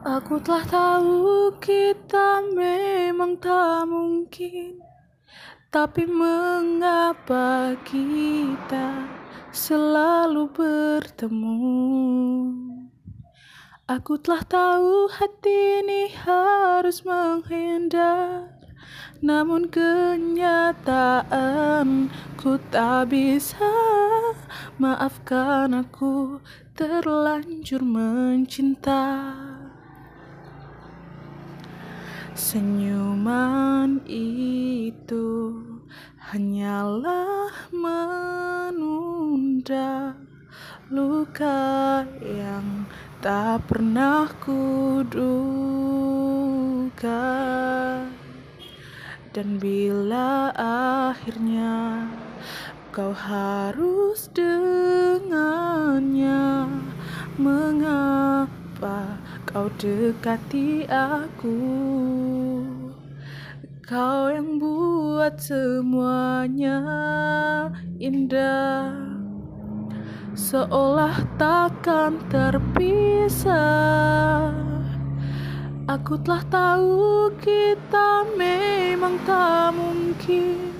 Aku telah tahu kita memang tak mungkin. Tapi mengapa kita selalu bertemu? Aku telah tahu hati ini harus menghindar. Namun kenyataan ku tak bisa. Maafkan aku terlanjur mencinta Senyuman itu hanyalah menunda luka yang tak pernah kuduga. Dan bila akhirnya kau harus dengannya Mengapa kau dekati aku? Kau yang buat semuanya indah. Seolah takkan terpisah. Aku telah tahu kita memang tak mungkin.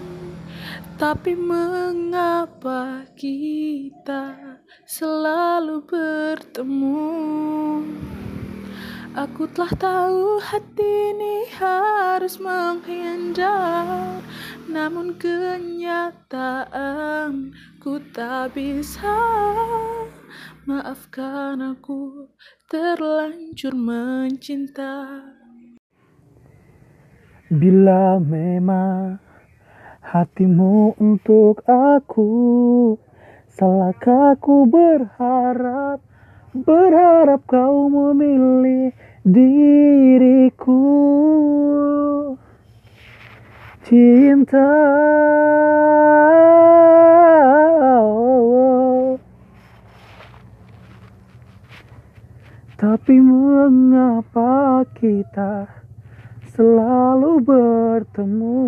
Tapi mengapa kita selalu bertemu. Aku telah tahu hati ini harus menghindar Namun kenyataan ku tak bisa. Maafkan aku terlanjur mencinta. Bila memang hatimu untuk aku Salahkah ku berharap Berharap kau memilih diriku? Cinta. Tapi mengapa kita selalu bertemu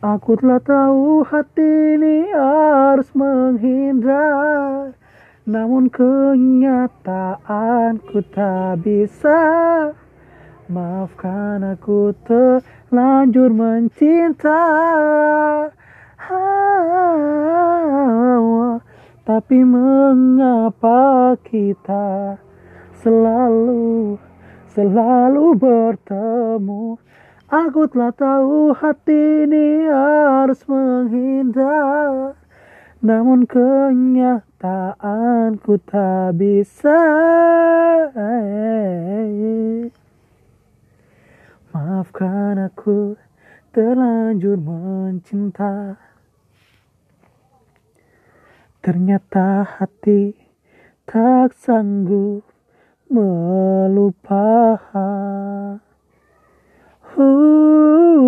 Aku telah tahu hati ini harus menghindar. Namun kenyataan ku tak bisa. Maafkan aku terlanjur mencinta. Tapi mengapa kita selalu, selalu bertemu Aku telah tahu hati ini harus menghindar. Namun kenyataan ku tak bisa. Maafkan aku terlanjur mencinta. Ternyata hati tak sanggup melupakan Ooh.